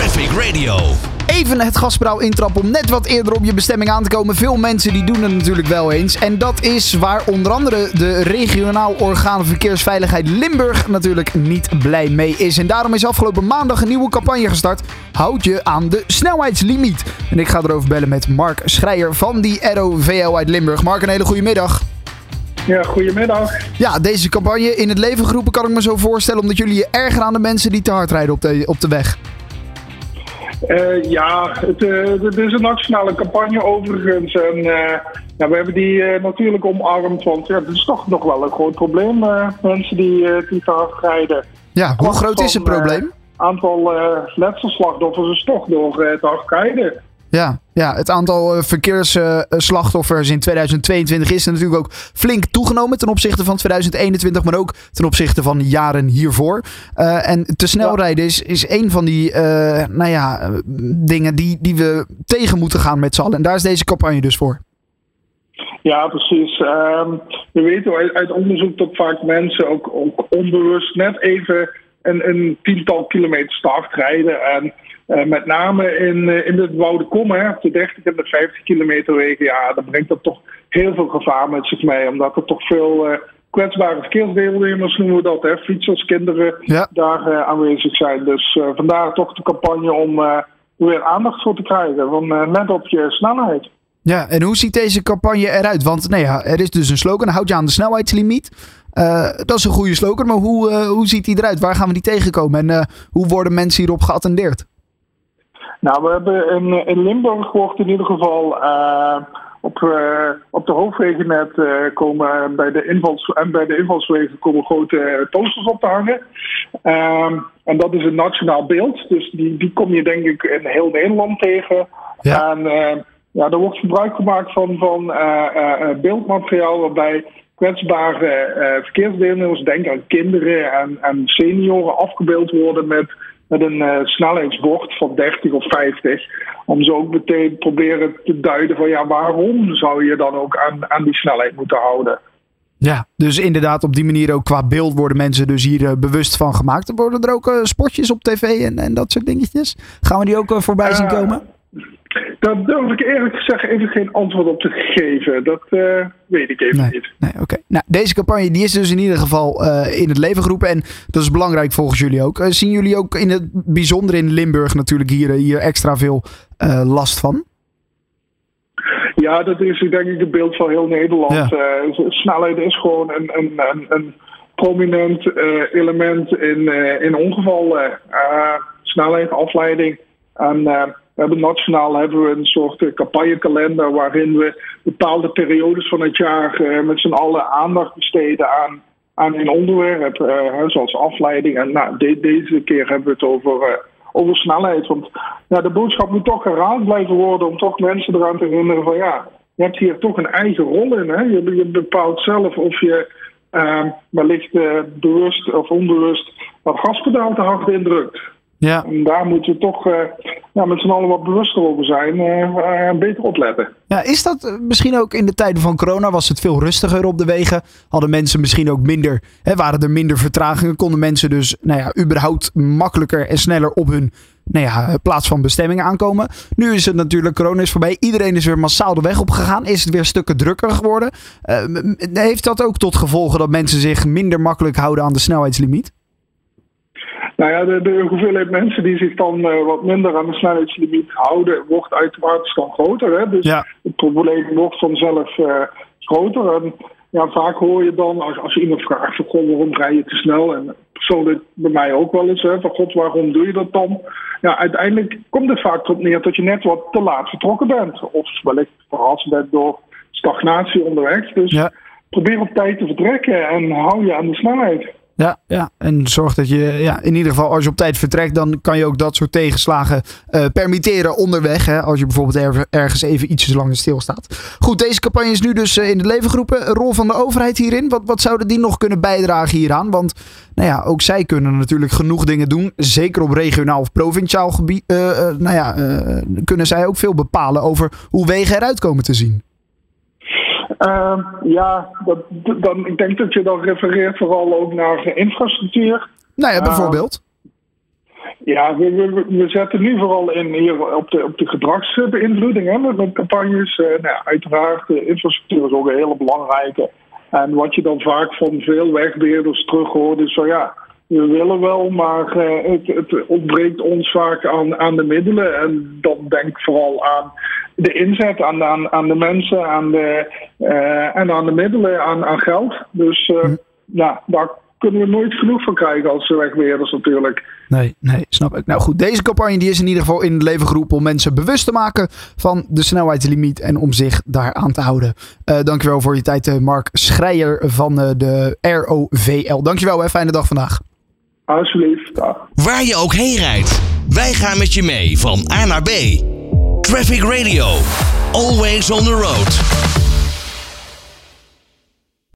Traffic Radio. Even het gaspedaal intrappen om net wat eerder op je bestemming aan te komen. Veel mensen die doen het natuurlijk wel eens. En dat is waar onder andere de regionaal orgaan Verkeersveiligheid Limburg natuurlijk niet blij mee is. En daarom is afgelopen maandag een nieuwe campagne gestart. Houd je aan de snelheidslimiet. En ik ga erover bellen met Mark Schreier van die ROVL uit Limburg. Mark, een hele goede middag. Ja, goedemiddag. Ja, deze campagne in het leven geroepen kan ik me zo voorstellen. Omdat jullie je erger aan de mensen die te hard rijden op de, op de weg. Uh, ja, het, uh, het, is een nationale campagne overigens. En uh, ja, we hebben die natuurlijk omarmd. Want ja, het is toch nog wel een groot probleem, mensen die, die te hard rijden. Ja, hoe groot is het probleem? Het aantal letselslachtoffers is toch door te hard rijden. Ja, ja, het aantal uh, verkeersslachtoffers in 2022 is natuurlijk ook flink toegenomen ten opzichte van 2021, maar ook ten opzichte van jaren hiervoor. Uh, en te snel rijden is, is een van die uh, nou ja, dingen die, die we tegen moeten gaan met z'n allen. En daar is deze campagne dus voor. Ja, precies. Um, we weten uit, uit onderzoek dat vaak mensen ook, ook onbewust net even een, een tiental kilometer start rijden. En uh, met name in, uh, in het Woude Kom, hè, op de 30 en de 50 kilometer wegen, ja, dan brengt dat toch heel veel gevaar met zich mee. Omdat er toch veel uh, kwetsbare verkeersdeelnemers, noemen we dat, hè, fietsers, kinderen, ja. daar aanwezig zijn. Dus vandaar toch de campagne om weer aandacht voor te krijgen, van let op je snelheid. Ja, en hoe ziet deze campagne eruit? Want ja, er is dus een slogan, houd je aan de snelheidslimiet. Uh, dat is een goede slogan, maar hoe, uh, hoe ziet die eruit? Waar gaan we die tegenkomen? En uh, hoe worden mensen hierop geattendeerd? Nou, we hebben in, in Limburg wordt in ieder geval op, op de hoofdwegennet komen bij de invals en bij de invalswegen komen grote posters op te hangen. Um, en dat is een nationaal beeld, dus die, die kom je denk ik in heel Nederland tegen. Ja. En ja, er wordt gebruik gemaakt van, van beeldmateriaal waarbij kwetsbare uh, verkeersdeelnemers, denk aan kinderen en, en senioren, afgebeeld worden met, met een uh, snelheidsbord van 30 of 50. Om zo ook meteen proberen te duiden van ja, waarom zou je dan ook aan, aan die snelheid moeten houden. Ja, dus inderdaad op die manier ook qua beeld worden mensen dus hier uh, bewust van gemaakt. Worden er ook spotjes op tv en, en dat soort dingetjes? Gaan we die ook voorbij zien komen? Daar durf ik eerlijk gezegd even geen antwoord op te geven. Dat uh, weet ik even nee, niet. Nee, oké. Okay. Nou, deze campagne die is dus in ieder geval uh, in het leven geroepen. En dat is belangrijk volgens jullie ook. Uh, zien jullie ook in het bijzonder in Limburg natuurlijk hier, hier extra veel last van? Ja, dat is denk ik het beeld van heel Nederland. Ja. snelheid is gewoon een, een, een, een prominent element in, in ongevallen. snelheid, afleiding. En we hebben nationaal hebben we een soort campagnekalender waarin we bepaalde periodes van het jaar uh, met z'n allen aandacht besteden aan, aan een onderwerp, uh, zoals afleiding. En nou, de, deze keer hebben we het over, uh, over snelheid. Want ja, de boodschap moet toch herhaald blijven worden om toch mensen eraan te herinneren van ja, je hebt hier toch een eigen rol in. Hè? Je, je bepaalt zelf of je wellicht bewust of onbewust dat gaspedaal te hard indrukt. Ja. En daar moeten we toch uh, ja, met z'n allen wat bewuster over zijn. Uh, beter opletten. Ja, is dat misschien ook in de tijden van corona? Was het veel rustiger op de wegen? Hadden mensen misschien ook minder. Hè, waren er minder vertragingen? Konden mensen dus nou ja, überhaupt makkelijker en sneller op hun nou ja, plaats van bestemming aankomen? Nu is het natuurlijk, corona is voorbij. Iedereen is weer massaal de weg opgegaan. Is het weer stukken drukker geworden? Heeft dat ook tot gevolgen dat mensen zich minder makkelijk houden aan de snelheidslimiet? Nou ja, de, de, hoeveelheid mensen die zich dan uh, wat minder aan de snelheidslimiet houden, wordt uiteraard dan groter. Hè? Dus ja. het probleem wordt vanzelf uh, groter. En ja, vaak hoor je dan, als, als je iemand vraagt van god, waarom rij je te snel? En persoonlijk bij mij ook wel eens, hè, van god, waarom doe je dat dan? Ja, uiteindelijk komt het vaak erop neer dat je net wat te laat vertrokken bent. Of wellicht verrast bent door stagnatie onderweg. Dus ja. probeer op tijd te vertrekken en hou je aan de snelheid. Ja, ja, en zorg dat je, ja, in ieder geval als je op tijd vertrekt, dan kan je ook dat soort tegenslagen uh, permitteren onderweg. Hè, als je bijvoorbeeld er, ergens even ietsjes langer stilstaat. Goed, deze campagne is nu dus uh, in het leven geroepen. Rol van de overheid hierin. Wat, wat zouden die nog kunnen bijdragen hieraan? Want nou ja, ook zij kunnen natuurlijk genoeg dingen doen. Zeker op regionaal of provinciaal gebied. Uh, nou ja, kunnen zij ook veel bepalen over hoe wegen eruit komen te zien. Uh, ja, dat, dan, ik denk dat je dan refereert vooral ook naar infrastructuur. Nou ja, bijvoorbeeld. Uh, Ja, we, we, we, zetten nu vooral in hier op de, op de gedragsbeïnvloeding hè, met, met campagnes. Uh, nou, uiteraard, de infrastructuur is ook een hele belangrijke. En wat je dan vaak van veel wegbeheerders terug hoort, is zo ja, we willen wel, maar uh, het, het, ontbreekt ons vaak aan, aan de middelen. En dan denk ik vooral aan de inzet, aan, aan, aan de mensen aan de, uh, en aan de middelen, aan, aan geld. Dus uh, hm. ja, daar kunnen we nooit genoeg van krijgen als wegbeheerders natuurlijk. Nee, nee, snap ik. Nou goed, deze campagne die is in ieder geval in het leven geroepen om mensen bewust te maken van de snelheidslimiet en om zich daar aan te houden. Uh, dankjewel voor je tijd, Mark Schreier van de ROVL. Dankjewel, hè. fijne dag vandaag. Alsjeblieft. Waar je ook heen rijdt, wij gaan met je mee van A naar B. Traffic Radio, always on the road.